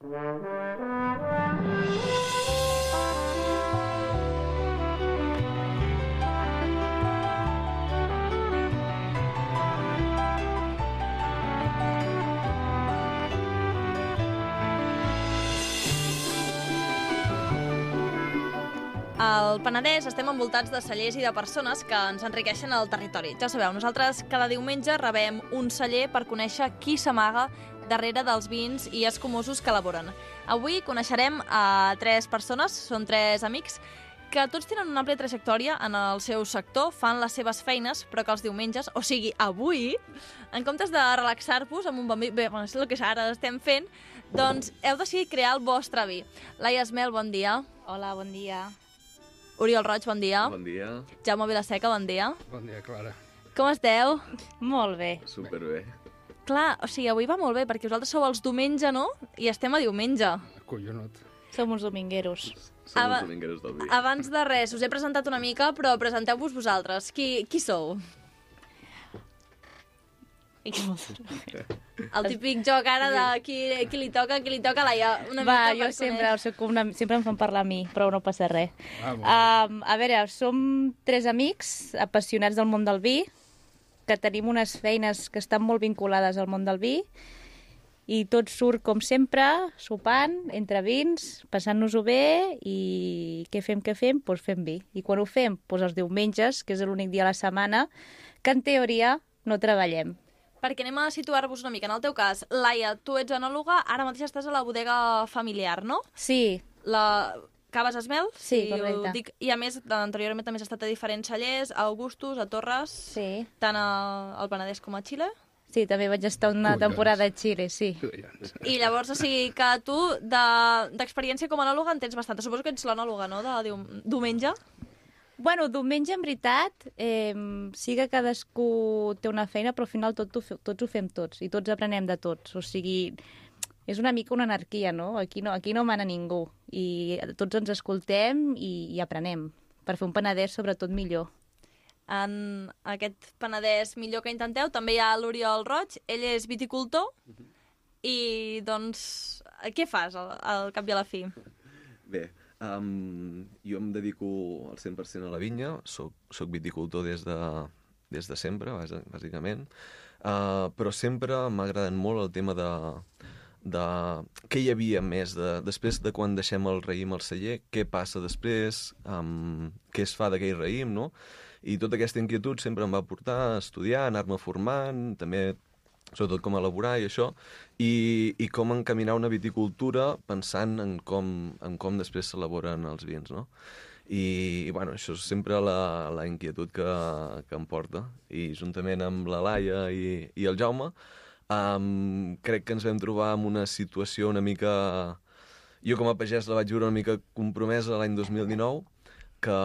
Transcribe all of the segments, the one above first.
Al Penedès estem envoltats de cellers i de persones que ens enriqueixen el territori. Ja sabeu, nosaltres cada diumenge rebem un celler per conèixer qui s'amaga darrere dels vins i escumosos que elaboren. Avui coneixerem a tres persones, són tres amics, que tots tenen una àmplia trajectòria en el seu sector, fan les seves feines, però que els diumenges, o sigui, avui, en comptes de relaxar-vos amb un bon vi, bé, és el que ara estem fent, doncs heu decidit crear el vostre vi. Laia Esmel, bon dia. Hola, bon dia. Oriol Roig, bon dia. Bon dia. Jaume Vilaseca, bon dia. Bon dia, Clara. Com esteu? Molt bé. Superbé. Clar, o sigui, avui va molt bé, perquè vosaltres sou els diumenge, no? I estem a diumenge. Collonut. Som uns domingueros. Som Aba- els domingueros del vi. Abans de res, us he presentat una mica, però presenteu-vos vosaltres. Qui, qui sou? El típic joc ara de qui, qui li toca, qui li toca, Laia. Una Va, mica jo sempre, cognom, sempre em fan parlar a mi, però no passa res. Ah. Um, a veure, som tres amics apassionats del món del vi, que tenim unes feines que estan molt vinculades al món del vi, i tot surt com sempre, sopant, entre vins, passant-nos-ho bé, i què fem, què fem? Doncs pues fem vi. I quan ho fem? Doncs els diumenges, que és l'únic dia a la setmana, que en teoria no treballem. Perquè anem a situar-vos una mica. En el teu cas, Laia, tu ets anàloga, ara mateix estàs a la bodega familiar, no? Sí, La Caves Esmel? Sí, si ho correcte. Dic, I a més, anteriorment també has estat a diferents cellers, a Augustus, a Torres, sí. tant a, al Penedès com a Xile. Sí, també vaig estar una Collons. temporada a Xile, sí. Collons. I llavors, o sigui, que tu de- d'experiència com a anàloga en tens bastanta. Suposo que ets l'anàloga, no?, de dium diumenge. Bueno, diumenge, en veritat, eh, sí que cadascú té una feina, però al final tot ho, tots ho fem tots, i tots aprenem de tots. O sigui, és una mica una anarquia, no? Aquí no, aquí no mana ningú, i tots ens escoltem i, i aprenem, per fer un penedès sobretot millor. En aquest Penedès millor que intenteu també hi ha l'Oriol Roig, ell és viticultor, i doncs, què fas al, al cap i a la fi? Bé, um, jo em dedico al 100% a la vinya, soc, soc viticultor des de, des de sempre, bàs- bàsicament, uh, però sempre m'ha agradat molt el tema de, de què hi havia més, de, després de quan deixem el raïm al celler, què passa després, um, què es fa d'aquell raïm, no? I tota aquesta inquietud sempre em va portar a estudiar, anar-me formant, també sobretot com elaborar i això, i, i com encaminar una viticultura pensant en com, en com després s'elaboren els vins, no? I, i bueno, això és sempre la, la inquietud que, que em porta. I juntament amb la Laia i, i el Jaume, um, crec que ens vam trobar en una situació una mica... Jo com a pagès la vaig veure una mica compromesa l'any 2019, que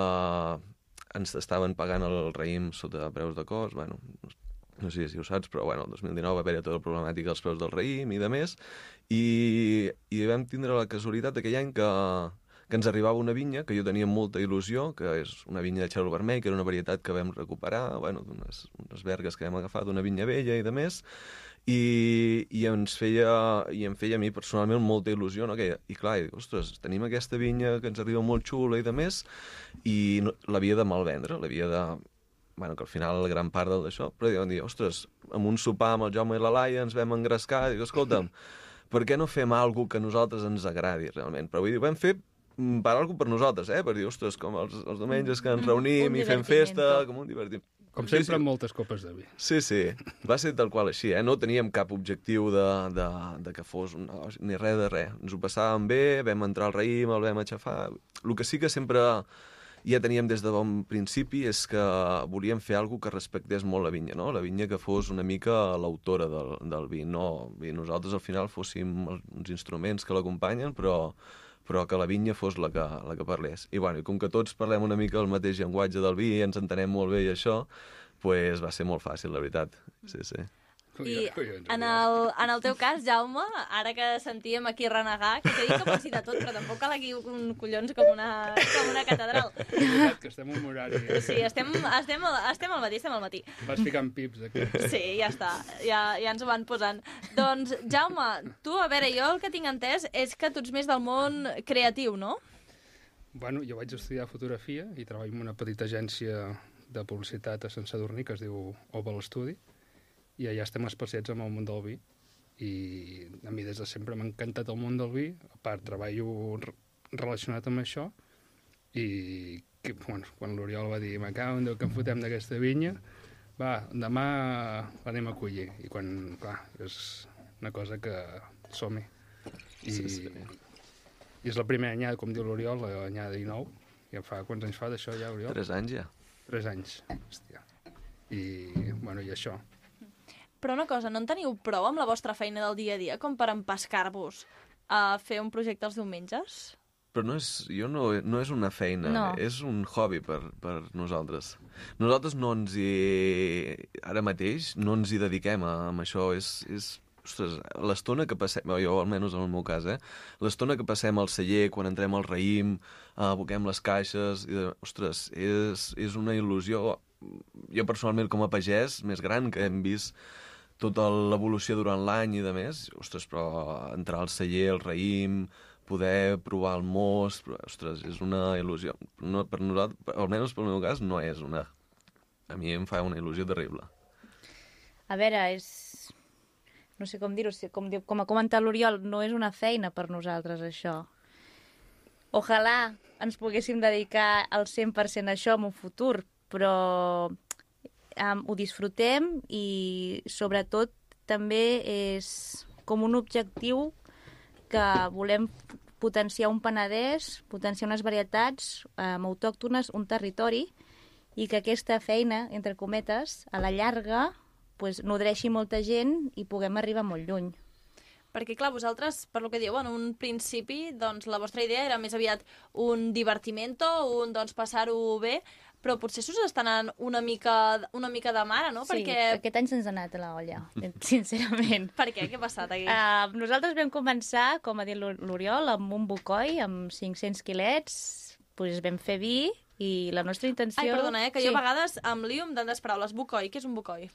ens estaven pagant el raïm sota preus de cost, bueno, no sé si ho saps, però bueno, el 2019 va haver tota la problemàtica dels preus del raïm i de més, i, i vam tindre la casualitat aquell any que, que ens arribava una vinya que jo tenia molta il·lusió, que és una vinya de xarol vermell, que era una varietat que vam recuperar, bueno, unes, unes vergues que vam agafar d'una vinya vella i de més, i, i ens feia, i em feia a mi personalment molta il·lusió, no? que, i clar, i dic, ostres, tenim aquesta vinya que ens arriba molt xula i de més, i no, l'havia de malvendre, l'havia de bueno, que al final la gran part d'això, però dir, ostres, amb un sopar amb el Jaume i la Laia ens vam engrescar, i dic, escolta'm, per què no fem alguna que a nosaltres ens agradi realment? Però vull dir, ho vam fer mm, per alguna per nosaltres, eh? Per dir, ostres, com els, els diumenges que ens reunim Un i fem festa, com un divertim. Com Sí, sempre, sí. amb moltes copes de vi. Sí, sí, va ser tal qual així, eh? No teníem cap objectiu de, de, de que fos un negoci, ni res de res. Ens ho passàvem bé, vam entrar al raïm, el vam aixafar... El que sí que sempre ja teníem des de bon principi és que volíem fer alguna que respectés molt la vinya, no? La vinya que fos una mica l'autora del, del vi, no... I nosaltres al final fóssim uns instruments que l'acompanyen, però, però que la vinya fos la que, la que parlés. I, bueno, i com que tots parlem una mica el mateix llenguatge del vi ens entenem molt bé i això, pues va ser molt fàcil, la veritat. Sí, sí. I en el, en el teu cas, Jaume, ara que sentíem aquí renegar, que t'he dit que pots dir de tot, però tampoc cal aquí un collons com una, com una catedral. És que estem un horari... Eh? Sí, estem, estem, al- estem al matí, estem al matí. Vas ficant pips aquí. Sí, ja està, ja, ja ens ho van posant. Doncs, Jaume, tu, a veure, jo el que tinc entès és que tu ets més del món creatiu, no? Bueno, jo vaig estudiar fotografia i treballo en una petita agència de publicitat a Sant Sadurní que es diu Oval Study i allà estem especiats amb el món del vi i a mi des de sempre m'ha encantat el món del vi a part treballo re- relacionat amb això i que, bueno, quan l'Oriol va dir en Déu que em fotem d'aquesta vinya va, demà l'anem a collir i quan, clar, és una cosa que som-hi i, Sí, sí. i és la primera anyada, com diu l'Oriol, l'anyada 19 i em fa, quants anys fa d'això ja, Oriol? Tres anys ja. Tres anys, hòstia. I, bueno, i això. Però una cosa, no en teniu prou amb la vostra feina del dia a dia com per empescar-vos a fer un projecte els diumenges? Però no és, jo no, no és una feina, No. és un hobby per, per nosaltres. Nosaltres no ens hi... Ara mateix no ens hi dediquem a, a això. És, és, ostres, l'estona que passem, jo almenys en el meu cas, eh? l'estona que passem al celler, quan entrem al raïm, eh, aboquem les caixes, i, ostres, és, és una il·lusió. Jo personalment com a pagès, més gran, que hem vist tota l'evolució durant l'any i de més, ostres, però entrar al celler, al raïm, poder provar el mos, però, ostres, és una il·lusió. No, per nosaltres, almenys pel meu cas, no és una... A mi em fa una il·lusió terrible. A veure, és... No sé com dir-ho, com, com ha comentat l'Oriol, no és una feina per nosaltres, això. Ojalà ens poguéssim dedicar al 100% a això en un futur, però um, ho disfrutem i sobretot també és com un objectiu que volem potenciar un Penedès, potenciar unes varietats um, autòctones, un territori, i que aquesta feina, entre cometes, a la llarga, pues, nodreixi molta gent i puguem arribar molt lluny. Perquè, clar, vosaltres, per lo que dieu, en un principi, doncs, la vostra idea era més aviat un divertimento, un, doncs, passar-ho bé, però potser s'us està anant una mica, una mica de mare, no? Sí, Perquè... aquest any se'ns ha anat a la olla, sincerament. Per què? Què ha passat aquí? Uh, nosaltres vam començar, com ha dit l'Or- l'Oriol, amb un bocoi, amb 500 quilets, pues vam fer vi i la nostra intenció... Ai, perdona, eh, que sí. jo a vegades em lio amb tantes paraules. Bocoi, què és un bocoi?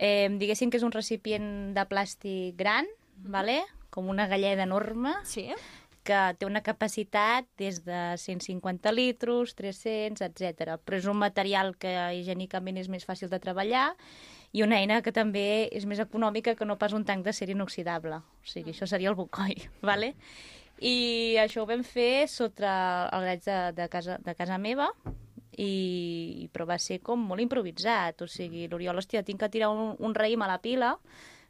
Eh, diguéssim que és un recipient de plàstic gran, vale? com una galleda enorme, Sí? que té una capacitat des de 150 litros, 300, etc. Però és un material que higiènicament és més fàcil de treballar i una eina que també és més econòmica que no pas un tanc d'acer inoxidable. O sigui, això seria el bocoi, ¿vale? I això ho vam fer sota el graig de, de, casa, de casa meva, i, però va ser com molt improvisat. O sigui, l'Oriol, hòstia, tinc que tirar un, un raïm a la pila,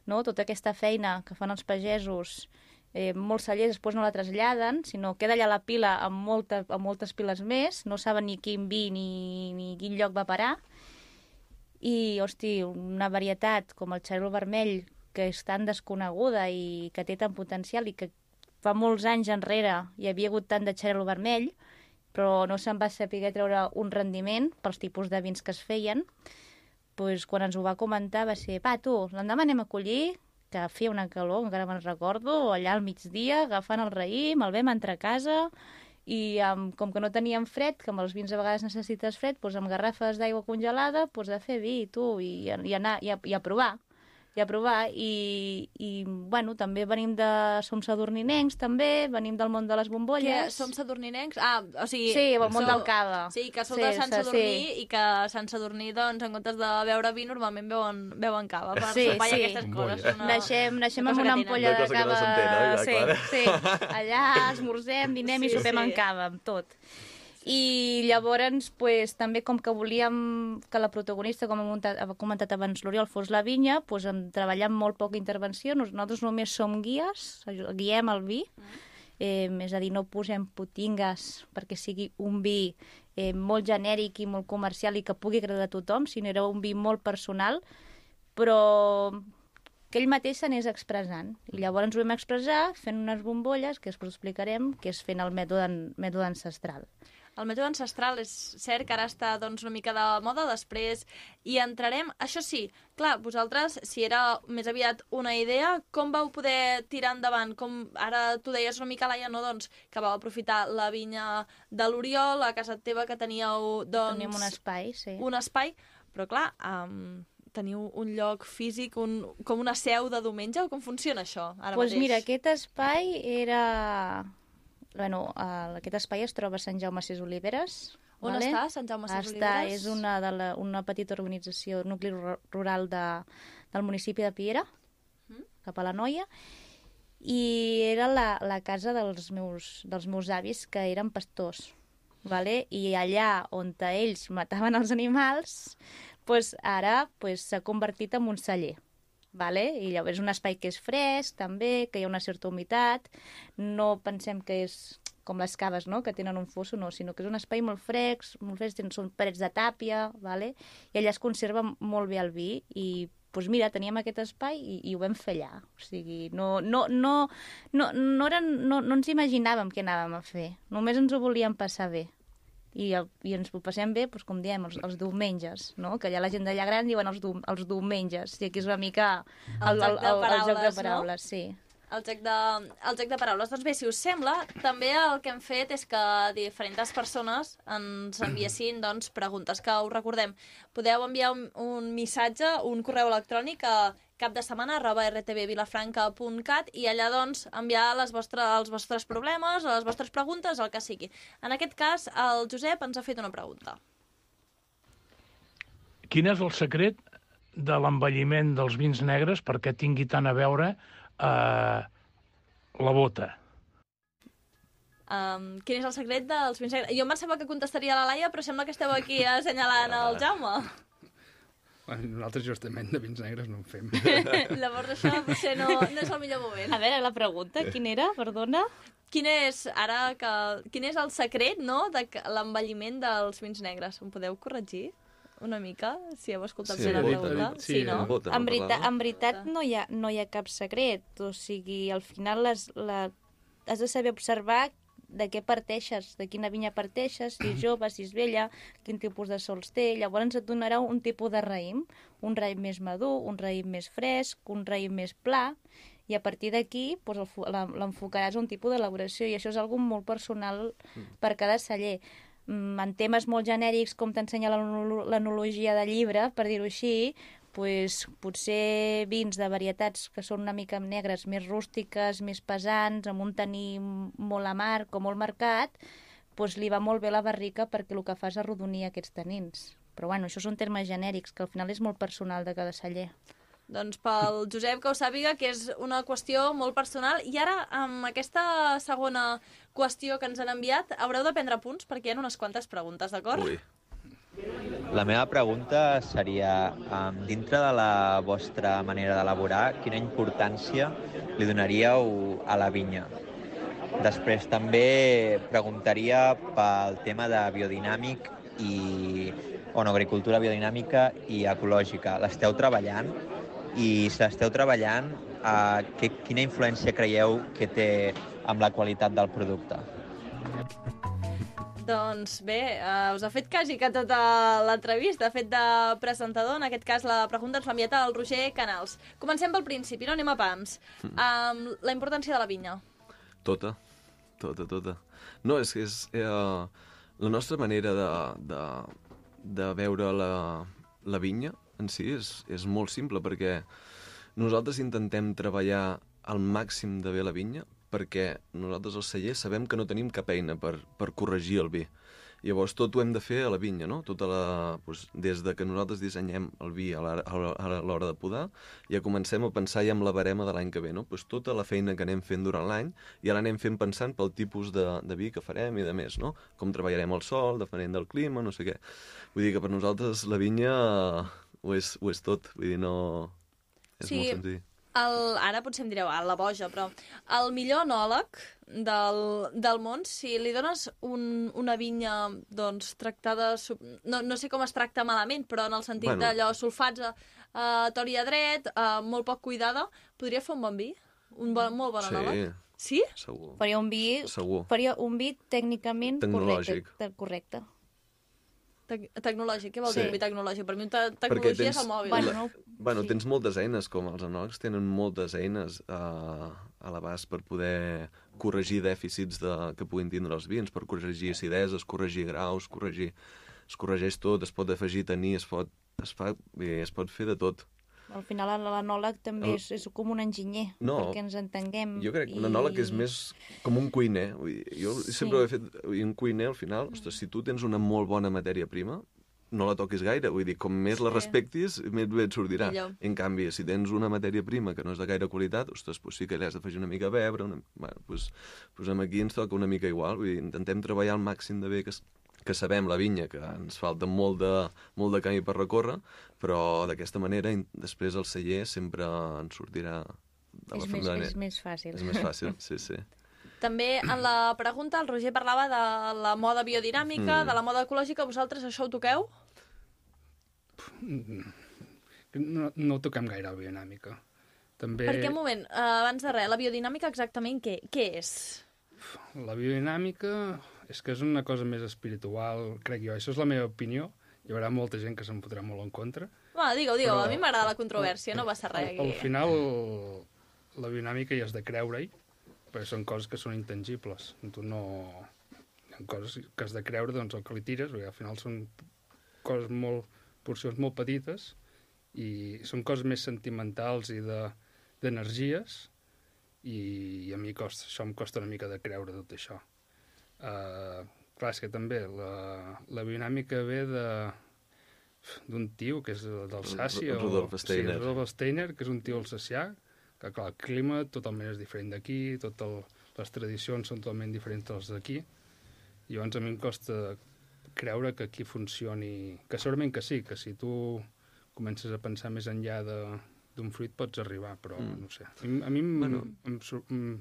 no? tota aquesta feina que fan els pagesos, eh, molts cellers després no la traslladen, sinó queda allà la pila amb, molta, amb moltes piles més, no saben ni quin vi ni, ni quin lloc va parar, i, hosti, una varietat com el xarol vermell, que és tan desconeguda i que té tant potencial i que fa molts anys enrere hi havia hagut tant de xarol vermell, però no se'n va saber treure un rendiment pels tipus de vins que es feien, pues, quan ens ho va comentar va ser, va, tu, l'endemà anem a collir, que feia una calor, encara me'n recordo, allà al migdia, agafant el raïm, el vam entrar a casa, i um, com que no teníem fred, que amb els vins a vegades necessites fred, doncs amb garrafes d'aigua congelada, doncs a fer vi, tu, i, i anar, i a, i a provar i a provar, i, i bueno, també venim de... som sadurninencs, també, venim del món de les Què? bombolles. Som sadurninencs? Ah, o sigui... Sí, el món sou- del cava. Sí, que sou Sí, de Sant sí, Sadurní sí. i que Sant Sadurní, doncs, en comptes de beure vi, normalment beuen, beuen cava per Sí, sopar i sí. aquestes coses. Una... Naixem, naixem una amb una ampolla de cava... sí, clar. sí. Allà esmorzem, dinem i Sí, sopem sí. en cava, amb tot. I llavors, pues, també com que volíem que la protagonista, com ha comentat, ha comentat abans l'Oriol, fos la vinya, pues, hem treballat amb molt poca intervenció. Nos- Nosaltres només som guies, guiem el vi, eh, és a dir, no posem putingues perquè sigui un vi eh, molt genèric i molt comercial i que pugui agradar a tothom, sinó era un vi molt personal, però que ell mateix s'anés expressant. I llavors ens ho vam expressar fent unes bombolles, que després ho explicarem, que és fent el mètode, mètode ancestral. El mètode ancestral és cert que ara està doncs, una mica de moda, després hi entrarem. Això sí, clar, vosaltres, si era més aviat una idea, com vau poder tirar endavant? Com ara tu deies una mica, Laia, no, doncs, que vau aprofitar la vinya de l'Oriol, a casa teva que teníeu doncs, Tenim un espai, sí. un espai, però clar, um, teniu un lloc físic, un, com una seu de diumenge, o com funciona això ara Doncs mateix? mira, aquest espai era... Bueno, uh, aquest espai es troba a Sant Jaume Sis Oliveres. On vale? està, Sant Jaume Ses Està, Oliveres? és una, de la, una petita organització, nucli ru- rural de, del municipi de Piera, Mm. cap a la Noia, i era la, la casa dels meus, dels meus avis, que eren pastors. Vale? I allà on ells mataven els animals, pues, ara pues, s'ha convertit en un celler. Vale? I llavors és un espai que és fresc, també, que hi ha una certa humitat. No pensem que és com les caves, no?, que tenen un fosso, no, sinó que és un espai molt fresc, molt fresc, són parets de tàpia, vale? i allà es conserva molt bé el vi, i doncs mira, teníem aquest espai i, i ho vam fer allà. O sigui, no, no, no, no, no, eren, no, no ens imaginàvem què anàvem a fer, només ens ho volíem passar bé. I, el- i ens ho passem bé, doncs, com diem, els, els diumenges, no? que allà la gent d'allà gran diuen els, du, els diumenges, i aquí és una mica El joc de el joc paraules, de no? paraules, sí. El joc, de, el joc de paraules. Doncs bé, si us sembla, també el que hem fet és que diferents persones ens enviessin doncs, preguntes que us recordem. Podeu enviar un, un missatge, un correu electrònic a cap de setmana arroba rtbvilafranca.cat i allà doncs enviar les vostres, els vostres problemes, les vostres preguntes, el que sigui. En aquest cas, el Josep ens ha fet una pregunta. Quin és el secret de l'envelliment dels vins negres perquè tingui tant a veure eh, la bota? Um, quin és el secret dels vins negres? Jo em pensava que contestaria la Laia, però sembla que esteu aquí assenyalant el Jaume. Bueno, nosaltres justament de vins negres no en fem. Llavors això potser no, no és el millor moment. A veure, la pregunta, quina era? Perdona? Quin és, ara que... Quin és el secret, no?, de l'envelliment dels vins negres. Em podeu corregir una mica, si heu escoltat Sí, bé la pregunta? sí, sí, no? Bota, en, no verita, en veritat no hi, ha, no hi ha cap secret, o sigui, al final les, la, has de saber observar de què parteixes, de quina vinya parteixes, si és jove, si és vella, quin tipus de sols té, llavors et donarà un tipus de raïm, un raïm més madur, un raïm més fresc, un raïm més pla, i a partir d'aquí doncs, l'enfocaràs a un tipus d'elaboració, i això és algo molt personal per cada celler. Mm, En temes molt genèrics, com t'ensenya l'enolo- l'enologia de llibre, per dir-ho així, pues, potser vins de varietats que són una mica negres, més rústiques, més pesants, amb un taní molt amarg o molt marcat, pues, li va molt bé la barrica perquè el que fa és arrodonir aquests tanins. Però bueno, això són termes genèrics, que al final és molt personal de cada celler. Doncs pel Josep que ho sàpiga, que és una qüestió molt personal. I ara, amb aquesta segona qüestió que ens han enviat, haureu de prendre punts perquè hi ha unes quantes preguntes, d'acord? Ui, La meva pregunta seria, dintre de la vostra manera d'elaborar, quina importància li donaríeu a la vinya? Després també preguntaria pel tema de biodinàmic i o no, agricultura biodinàmica i ecològica. L'esteu treballant? I si l'esteu treballant, eh, que, quina influència creieu que té amb la qualitat del producte? Doncs bé, uh, us ha fet quasi que tota l'entrevista, ha fet de presentador, en aquest cas la pregunta ens l'ha enviat el Roger Canals. Comencem pel principi, no anem a pams. Um, la importància de la vinya. tota, tota, tota. No, és que és... Eh, la nostra manera de, de, de veure la, la vinya en si és, és molt simple, perquè nosaltres intentem treballar al màxim de bé la vinya, perquè nosaltres els cellers sabem que no tenim cap eina per, per corregir el vi. Llavors tot ho hem de fer a la vinya, no? Tota la, doncs, des de que nosaltres dissenyem el vi a l'hora- de podar, ja comencem a pensar ja amb la barema de l'any que ve, no? Doncs tota la feina que anem fent durant l'any ja l'anem fent pensant pel tipus de, de vi que farem i de més, no? Com treballarem el sol, depenent del clima, no sé què. Vull dir que per nosaltres la vinya ho és, ho és tot, vull dir, no... És Sí. molt senzill. El, ara potser em direu, ah, la boja, però el millor enòleg del, del món, si li dones un, una vinya doncs, tractada... sub- No, no sé com es tracta malament, però en el sentit Bueno. d'allò sulfats a, a tori a dret, uh, molt poc cuidada, podria fer un bon vi? Un bon, molt bon enòleg? Sí? segur. Faria un vi, Segur. faria un vi tècnicament Tecnològic. correcte. correcte. Tec tecnològic, què vol Sí. dir tecnològic? Per mi te tecnologia tens... és el mòbil. Bueno, no- bueno sí. tens moltes eines, com els anòlegs tenen moltes eines uh, a l'abast per poder corregir dèficits de, que puguin tindre els vins, per corregir acideses, corregir graus, corregir... Es corregeix tot, es pot afegir, tenir, es pot, es fa, es pot fer de tot. Al final l'anòleg també El- és, és com un enginyer, No. perquè ens entenguem. Jo crec que un i- anòleg és més com un cuiner. Vull dir, jo Sí. sempre ho he fet... Un cuiner, al final, ostres, si tu tens una molt bona matèria prima, no la toquis gaire. Vull dir, com més la Sí. respectis, més bé et sortirà. Millor. En canvi, si tens una matèria prima que no és de gaire qualitat, ostres, pues sí que li has d'afegir una mica de beure, una... bueno, pues, pues amb aquí ens toca una mica igual. Vull dir, intentem treballar al màxim de bé que, que sabem la vinya, que ens falta molt de, molt de camí per recórrer, però d'aquesta manera després el celler sempre ens sortirà de la És més, és més fàcil. és més fàcil, sí, sí. També en la pregunta el Roger parlava de la moda biodinàmica, Mm. de la moda ecològica. Vosaltres això ho toqueu? No, no toquem gaire la biodinàmica. També Perquè, un moment, eh, abans de res, la biodinàmica exactament què, què és? la biodinàmica és que és una cosa més espiritual, crec jo. Això és la meva opinió. Hi haurà molta gent que se'n fotrà molt en contra. Va, digue-ho, digue-ho. A mi m'agrada la controvèrsia, no passa res. Al, al final, la biodinàmica hi has de creure-hi, perquè són coses que són intangibles. Tu no... Hi ha coses que has de creure, doncs el que li tires, perquè al final són coses molt... porcions molt petites i són coses més sentimentals i de d'energies i, i a mi costa, això em costa una mica de creure tot això. Uh, clar, és que també la, la biodinàmica ve de d'un tio que és d'Alsàcia. Ru- Rudolf Steiner. Sí, Rudolf Steiner, que és un tio alsacià, que clar, el clima totalment és diferent d'aquí, tot el, les tradicions són totalment diferents de les d'aquí. I llavors a mi em costa creure que aquí funcioni... Que segurament que sí, que si tu comences a pensar més enllà de d'un fruit pots arribar, però Mm. no sé. A mi, a mi em, Bueno. em, sur- em,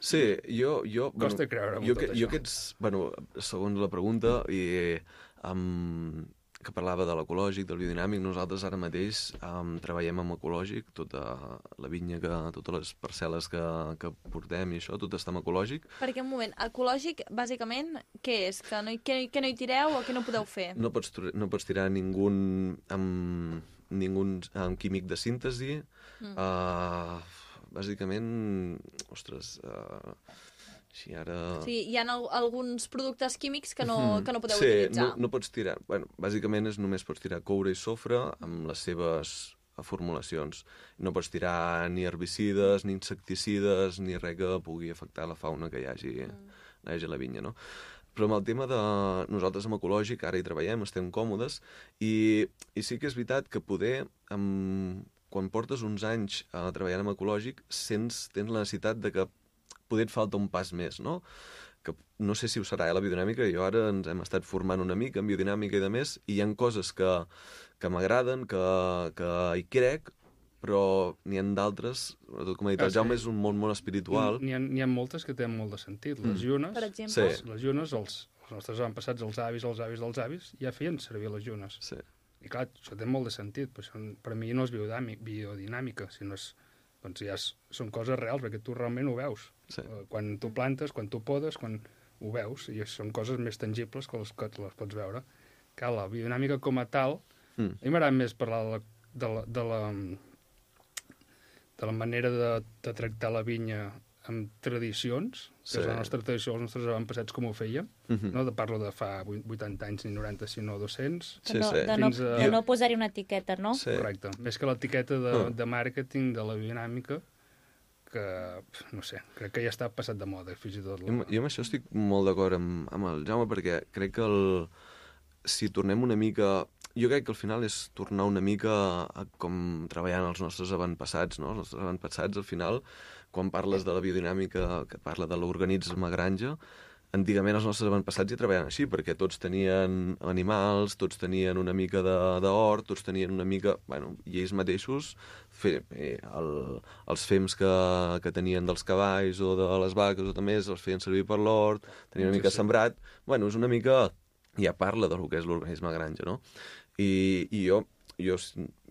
Sí, jo... jo Costa creure amb jo, tot que, això. jo aquests, bueno, segons la pregunta, i, um, que parlava de l'ecològic, del biodinàmic, nosaltres ara mateix um, treballem amb ecològic, tota la vinya, que, totes les parcel·les que, que portem i això, tot està amb ecològic. Perquè, un moment, ecològic, bàsicament, què és? Que no, hi- que, que no hi tireu o que no podeu fer? No pots, no pots tirar ningú amb, ningú amb químic de síntesi. Mm. Uh, bàsicament, ostres, uh, així ara... O sigui, hi ha al alguns productes químics que no, Mhm. que no podeu sí, utilitzar. No, no pots tirar... Bueno, bàsicament és només pots tirar coure i sofre amb les seves formulacions. No pots tirar ni herbicides, ni insecticides, ni res que pugui afectar la fauna que hi hagi, mm. hi hagi a la vinya, no? Però amb el tema de... Nosaltres amb ecològic ara hi treballem, estem còmodes, i, i sí que és veritat que poder, amb, quan portes uns anys a treballar amb ecològic, sents, tens la necessitat de que poder et falta un pas més, no? que no sé si ho serà, eh, la biodinàmica, jo ara ens hem estat formant una mica en biodinàmica i de més, i hi ha coses que, que m'agraden, que, que hi crec, però n'hi ha d'altres, sobretot com ha dit Ah, el Jaume, sí. és un món molt espiritual. N'hi ha, ha moltes que tenen molt de sentit. Les Mm. llunes, Per exemple? Sí. les llunes, els, els nostres avantpassats, els avis, els avis dels avis, ja feien servir les llunes. Sí. I clar, això té molt de sentit, però això, per mi no és biodinàmica, sinó és, doncs ja és, són coses reals, perquè tu realment ho veus. Sí. Eh, Quan tu plantes, quan tu podes, quan ho veus, i són coses més tangibles que les que les pots veure. Que la biodinàmica com a tal, Mm. a mi m'agrada més parlar de la, de la, de la, de la manera de, de tractar la vinya amb tradicions, que Sí. és la nostra tradició, els nostres avantpassats com ho fèiem, Mhm. no de parlo de fa vuit- 80 anys ni 90, sinó 200, Sí, de no, sí. de no, Fins a- de no posar-hi una etiqueta, no? Sí. Correcte. Més que l'etiqueta de, Ah. de màrqueting de la biodinàmica, que, no sé, crec que ja està passat de moda, fins i tot. Jo, amb- jo amb això estic molt d'acord amb, amb el Jaume, perquè crec que el, si tornem una mica... Jo crec que al final és tornar una mica a, a com treballant els nostres avantpassats, no? Els nostres avantpassats, al final, quan parles de la biodinàmica, que parla de l'organisme granja, antigament els nostres avantpassats ja treballaven així, perquè tots tenien animals, tots tenien una mica de- d'hort, tots tenien una mica... Bueno, i ells mateixos, fe, eh, el, els fems que, que tenien dels cavalls o de les vaques o també els feien servir per l'hort, tenien una Sí, mica sí. sembrat... Bueno, és una mica... Ja parla del que és l'organisme granja, no? I, i jo, jo,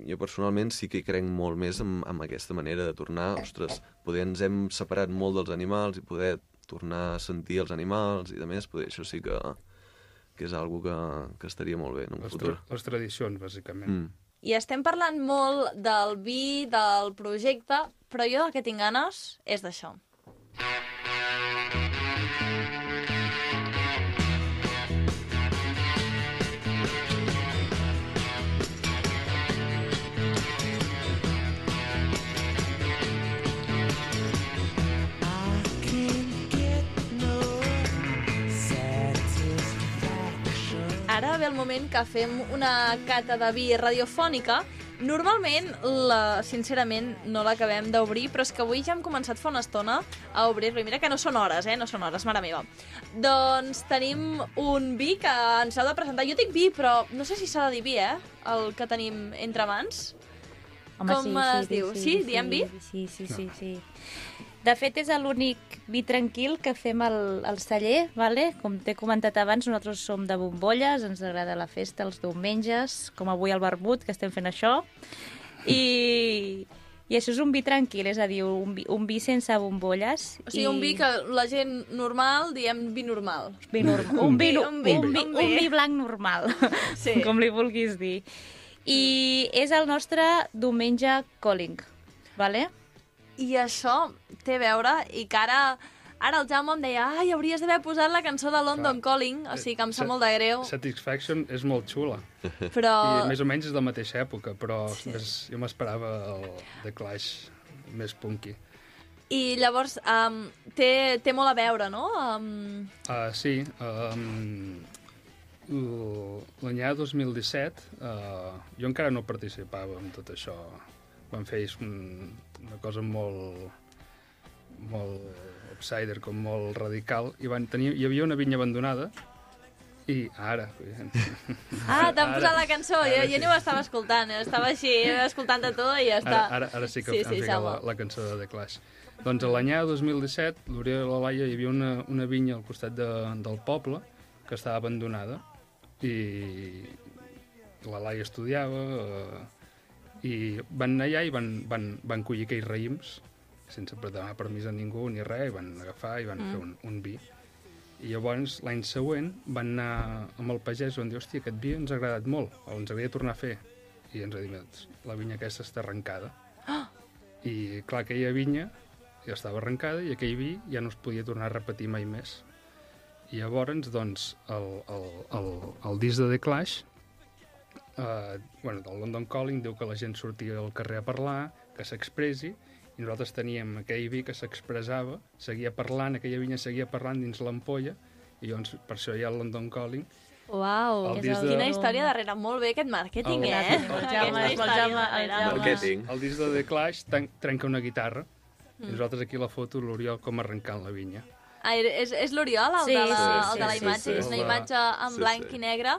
jo personalment sí que hi crec molt més en, en aquesta manera de tornar, ostres, poder ens hem separat molt dels animals i poder tornar a sentir els animals i de més, poder, això sí que, que és algo que, que estaria molt bé en un Les, futur. tra les tradicions, bàsicament. Mm. I estem parlant molt del vi, del projecte, però jo el que tinc ganes és d'això. Ara ve el moment que fem una cata de vi radiofònica. Normalment, la, sincerament, no l'acabem d'obrir, però és que avui ja hem començat fa una estona a obrir-lo. I mira que no són hores, eh? No són hores, mare meva. Doncs tenim un vi que ens heu de presentar. Jo dic vi, però no sé si s'ha de dir vi, eh? El que tenim entre mans. Com es diu? Sí? Diem vi? Sí, sí, sí, sí. De fet, és l'únic vi tranquil que fem al, al celler, vale? com t'he comentat abans, nosaltres som de bombolles, ens agrada la festa els diumenges, com avui al Barbut, que estem fent això, i, i això és un vi tranquil, és a dir, un vi, un vi sense bombolles. O sigui, un vi que la gent normal diem vi normal. Vi normal. Un, vi, Un un, vi, vi, un, vi, un vi. un vi blanc normal, Sí. com li vulguis dir. I és el nostre diumenge calling, vale? I això té a veure, i que ara, ara el Jaume em deia ai, hauries d'haver posat la cançó de London Clar. Calling, o sigui que em sap Sa- molt de greu, Satisfaction és molt xula. però... I més o menys és de la mateixa època, però. Sí. més, jo m'esperava el The Clash més punky. I llavors um, té, té molt a veure, no? Um, Uh, sí, um, l'any 2017 uh, jo encara no participava en tot això. Fer un, una cosa molt molt eh, outsider, com molt radical, i van tenir, hi havia una vinya abandonada i ara... Ah, t'han posat la cançó, jo, ara jo sí. ni ho estava escoltant, eh? estava així, escoltant de tot i ja està. Ara, ara, ara sí que Sí, sí, sí, han ficat la, la cançó de The Clash. Doncs a l'any 2017, l'Oriol i la Laia, hi havia una, una vinya al costat de, del poble que estava abandonada i la Laia estudiava eh, i van anar allà i van, van, van collir aquells raïms sense demanar permís a ningú ni res, i van agafar i van mm. fer un, un vi. I llavors, l'any següent, van anar amb el pagès i van dir, hòstia, aquest vi ens ha agradat molt, o ens agradaria tornar a fer. I ens ha dit, "Doncs, la vinya aquesta està arrencada. I clar, aquella vinya ja estava arrencada i aquell vi ja no es podia tornar a repetir mai més. I llavors, doncs, el, el, el, el disc de The Clash, eh, bueno, del London Calling, diu que la gent sortia al carrer a parlar, que s'expressi, i nosaltres teníem aquell vi que s'expressava, seguia parlant, aquella vinya seguia parlant dins l'ampolla, i llavors per això hi ha el London Calling. Uau, El és de- quina història darrere. Molt bé aquest màrqueting, El- eh? el- el Jaume, el Jaume, el. Jaume. El disc de The Clash trenca una guitarra, i nosaltres aquí a la foto l'Oriol com arrencant la vinya. Ah, és, és l'Oriol, el, Sí, de la, sí, el de la sí, imatge. sí, és sí. una imatge en Sí, blanc sí. i negre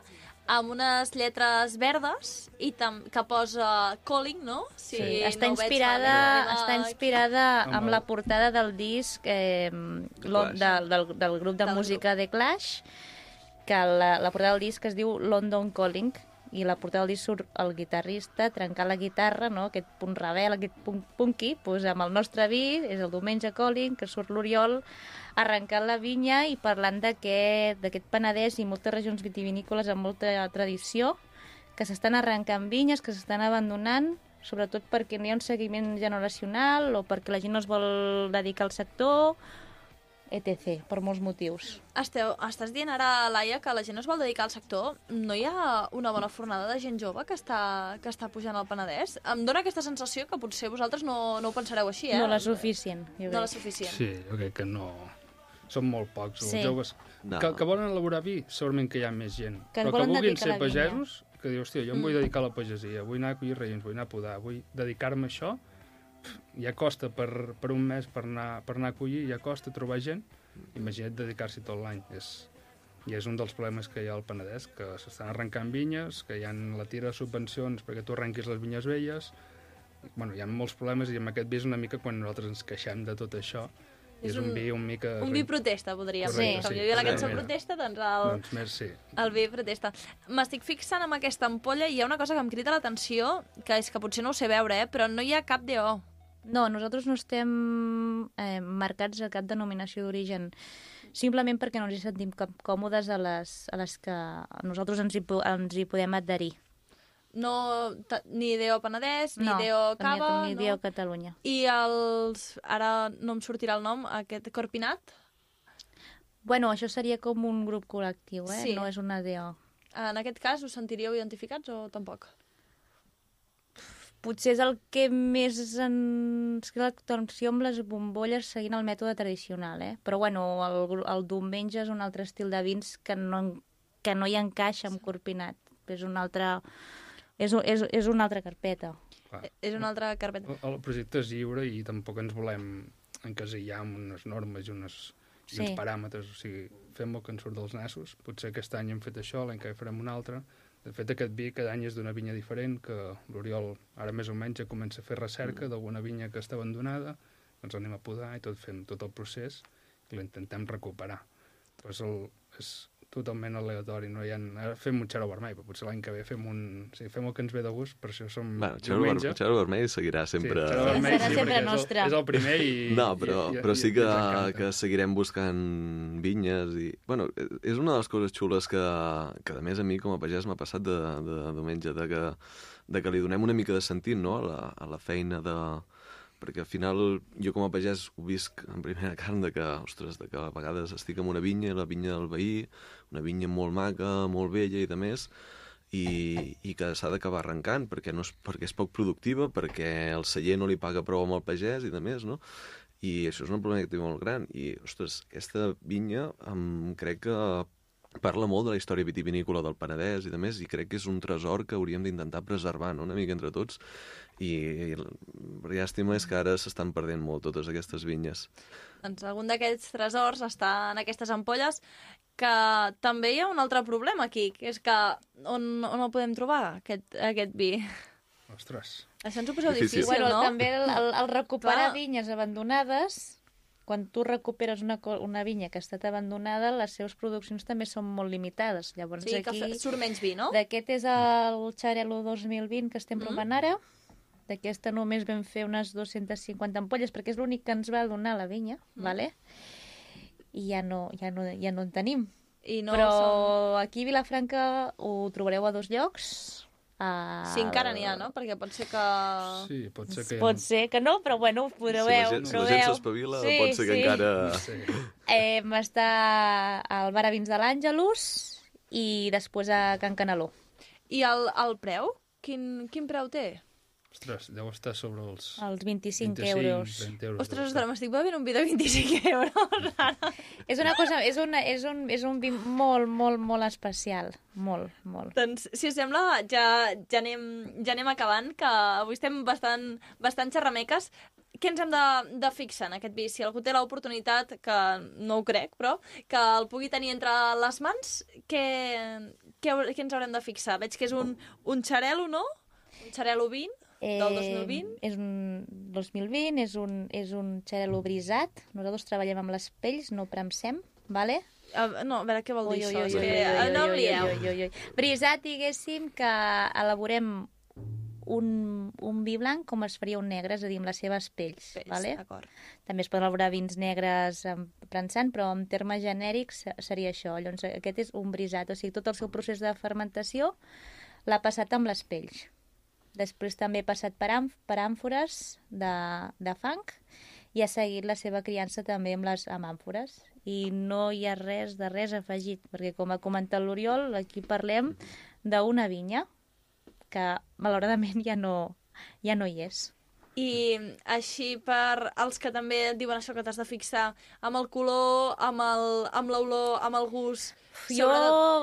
amb unes lletres verdes i tam que posa Calling, no? Si Sí, no està veig inspirada, malament. està inspirada Amb amb la portada del disc eh, del, del, del grup de Del música de Clash, que la, la portada del disc es diu London Calling, i la portada del disc surt el guitarrista trencant la guitarra, no? aquest punt rebel, aquest punt punky, doncs amb el nostre vi, és el diumenge Calling, que surt l'Oriol arrencant la vinya i parlant d'aquest d'aquest Penedès i moltes regions vitivinícoles amb molta tradició, que s'estan arrencant vinyes, que s'estan abandonant, sobretot perquè no hi ha un seguiment generacional o perquè la gent no es vol dedicar al sector, etc., per molts motius. Esteu, estàs dient ara, Laia, que la gent es vol dedicar al sector. No hi ha una bona fornada de gent jove que està, que està pujant al Penedès? Em dóna aquesta sensació que potser vosaltres no, no ho pensareu així, eh? No la suficient, jo No la crec. suficient. Sí, jo crec que no... Són molt pocs, Sí. els joves. No. Que, que volen elaborar vi, segurament que hi ha més gent. Que Però que vulguin ser pagesos, que diu, hòstia, jo em vull Mm. dedicar a la pagesia, vull anar a collir raïms, vull anar a podar, vull dedicar-me a això, ja costa per, per un mes per anar, per anar a collir, ja costa trobar gent, imagina't dedicar-s'hi tot l'any. És, I és un dels problemes que hi ha al Penedès, que s'estan arrencant vinyes, que hi ha la tira de subvencions perquè tu arrenquis les vinyes velles, bueno, hi ha molts problemes i amb aquest vi és una mica quan nosaltres ens queixem de tot això És, un, vi un mica... Un vi protesta, podríem dir. Com sí. hi havia la cançó Sí. protesta, doncs el, Doncs sí. el vi protesta. M'estic fixant en aquesta ampolla i hi ha una cosa que em crida l'atenció, que és que potser no ho sé veure, eh, però no hi ha cap DO. No, nosaltres no estem eh, marcats a cap denominació d'origen, simplement perquè no ens hi sentim cap còmodes a les, a les que nosaltres ens hi, ens hi podem adherir. No, ni DO Penedès, ni no, DO Cava, ni no? DO Catalunya. I els... Ara no em sortirà el nom, aquest Corpinat? Bueno, això seria com un grup col·lectiu, eh? Sí. No és una DO. En aquest cas us sentiríeu identificats o tampoc? Potser és el que més ens l'atenció amb les bombolles seguint el mètode tradicional, eh? Però bueno, el, el diumenge és un altre estil de vins que no, que no hi encaixa amb Corpinat. És una altra... És, és, és una altra carpeta. Clar. És una altra carpeta. El, el projecte és lliure i tampoc ens volem encasillar amb unes normes i, unes, i Sí. uns paràmetres. O sigui, fem el que ens surt dels nassos. Potser aquest any hem fet això, l'any que ve farem un altre. De fet, aquest vi cada any és d'una vinya diferent, que l'Oriol ara més o menys ja comença a fer recerca d'alguna vinya que està abandonada, ens anem a podar i tot fem tot el procés i l'intentem recuperar. Però és, el, és totalment aleatori, no hi ha... Ara fem un xaró vermell, però potser l'any que ve fem un... O sigui, fem el que ens ve de gust, per això som Bueno, Ver diumenge. Xaro Vermell seguirà sempre... Sí, Xaró Sí, vermell, serà sí, sempre és el- nostre. És el primer i... No, però, i, i, però sí que, que seguirem buscant vinyes i... Bueno, és una de les coses xules que, que a més a mi com a pagès m'ha passat de, de diumenge, de que, de que li donem una mica de sentit no? a, la, a la feina de... Perquè al final jo com a pagès ho visc en primera carn de que, ostres, de que a vegades estic en una vinya, la vinya del veí, una vinya molt maca, molt vella i de més, i, i que s'ha d'acabar arrencant perquè, no és, perquè és poc productiva, perquè el celler no li paga prou amb el pagès i de més, no? I això és un problema que té molt gran. I, ostres, aquesta vinya em crec que parla molt de la història vitivinícola del Penedès i de més, i crec que és un tresor que hauríem d'intentar preservar, no?, una mica entre tots. I, i la llàstima és que ara s'estan perdent molt totes aquestes vinyes. Doncs algun d'aquests tresors està en aquestes ampolles que també hi ha un altre problema aquí, que és que on, on el podem trobar, aquest, aquest vi? Ostres. Això ens ho poseu Difícil. difícil, bueno, no? també el, el, el recuperar Clar. vinyes abandonades, quan tu recuperes una, una vinya que ha estat abandonada, les seves produccions també són molt limitades. Llavors Sí, que aquí... fe- surt menys vi, no? D'aquest és el Xarelo 2020 que estem Mm. provant ara. D'aquesta només vam fer unes 250 ampolles, perquè és l'únic que ens va donar la vinya, Mm. vale? i ja no, ja, no, ja no en tenim. I no Però són... aquí a Vilafranca ho trobareu a dos llocs. A... Sí, encara n'hi ha, no? Perquè pot ser que... Sí, pot ser que... Pot ser que no, però bueno, ho Si la gent, si la gent s'espavila, Sí, pot ser que sí. encara... Sí. Eh, està al Bar a Vins de l'Àngelus i després a Can Canaló. I el, el preu? Quin, quin preu té? Ostres, deu estar sobre els... Els 25, 25 euros. 20 euros. Ostres, ostres, m'estic bevent un vi de 25 euros ara. És una cosa, és, una, és, un, és un vi molt, molt, molt especial. Molt, molt. Doncs, si us sembla, ja, ja, anem, ja anem acabant, que avui estem bastant, bastant xerrameques. Què ens hem de, de fixar en aquest vi? Si algú té l'oportunitat, que no ho crec, però, que el pugui tenir entre les mans, què, què, què ens haurem de fixar? Veig que és un, un xarelo, no? Un xarelo 20, del 2020. Eh, és un 2020, és un, és un xarelo brisat. Nosaltres treballem amb les pells, no premsem, vale? Uh, no, a veure què vol dir Ui, ui, això. ui, és ui, ui, eh, no em ui, lieu. ui, ui, ui. Brisat, diguéssim, que elaborem un, un vi blanc com es faria un negre, és a dir, amb les seves pells. Pells, vale? També es poden elaborar vins negres em, prensant, però en termes genèrics se- seria això. Llavors, aquest és un brisat, o sigui, tot el seu procés de fermentació l'ha passat amb les pells. Després també ha passat per, àmf per àmfores de, de fang i ha seguit la seva criança també amb les amb àmfores. I no hi ha res de res afegit, perquè com ha comentat l'Oriol, aquí parlem d'una vinya que malauradament ja no, ja no hi és. I així per als que també diuen això que t'has de fixar amb el color, amb el- amb l'olor, amb el gust... Jo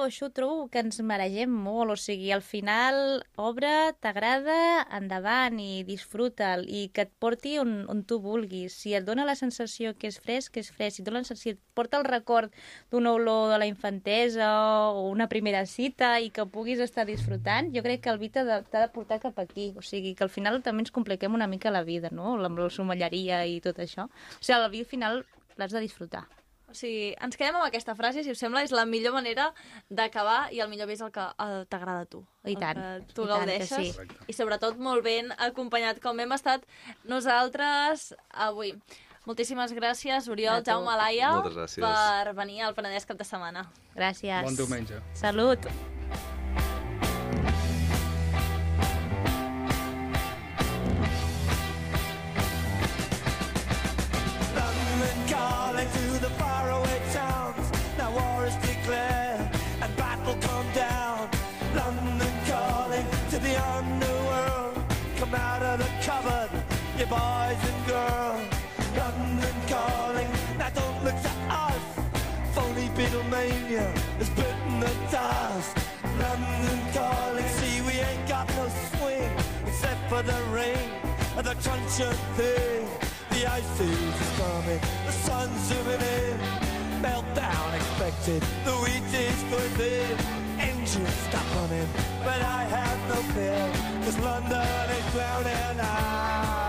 això ho trobo que ens maregem molt, o sigui, al final obre, t'agrada, endavant i disfruta'l i que et porti on, on tu vulguis. Si et dona la sensació que és fresc, que és fresc. Si, et dona, si et porta el record d'una olor de la infantesa o una primera cita i que puguis estar disfrutant, jo crec que el vi t'ha de, portar cap aquí. O sigui, que al final també ens compliquem una mica la vida, no? Amb la somelleria i tot això. O sigui, el vi al final plats de disfrutar. O sigui, ens quedem amb aquesta frase, si us sembla, és la millor manera d'acabar i el millor bé és el que t'agrada a tu. I el tant, que tu i tant que gaudeixes. sí. I sobretot molt ben acompanyat, com hem estat nosaltres avui. Moltíssimes gràcies, Oriol. Jaume, Laia, per venir al Penedès cap de setmana. Gràcies. Bon diumenge. Salut. Boys and girls. London calling, now don't look to us. Phony Beatlemania has bitten the dust. London calling, see we ain't got no swing except for the rain and the crunch of thing. The ice is coming, the sun's zooming in. Meltdown expected, the wheat is good thin. Engines stop running, but I have no fear, cause London is drowning. I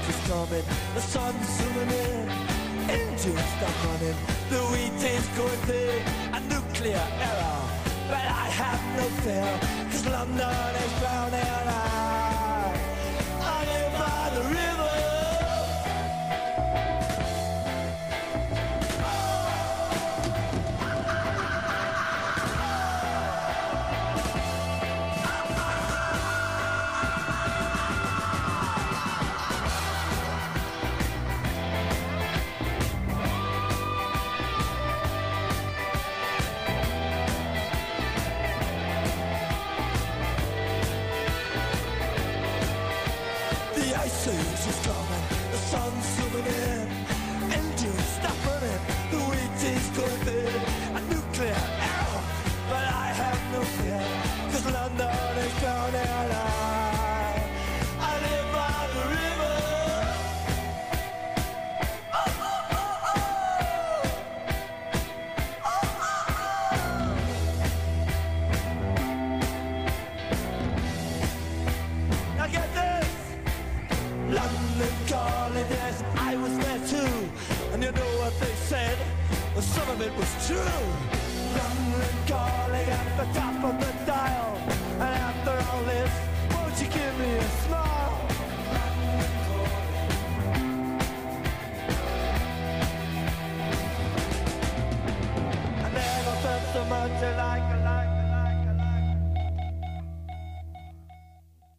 coming, the sun's zooming in. Engines stop running, the wheat is going thin. A nuclear error, but I have no fear, cause London is drowning. I, I live by the river. Ice is coming, the sun's zooming in. it was true. Running calling at the top of the dial. And after all this, won't you give me a smile? I never felt so much like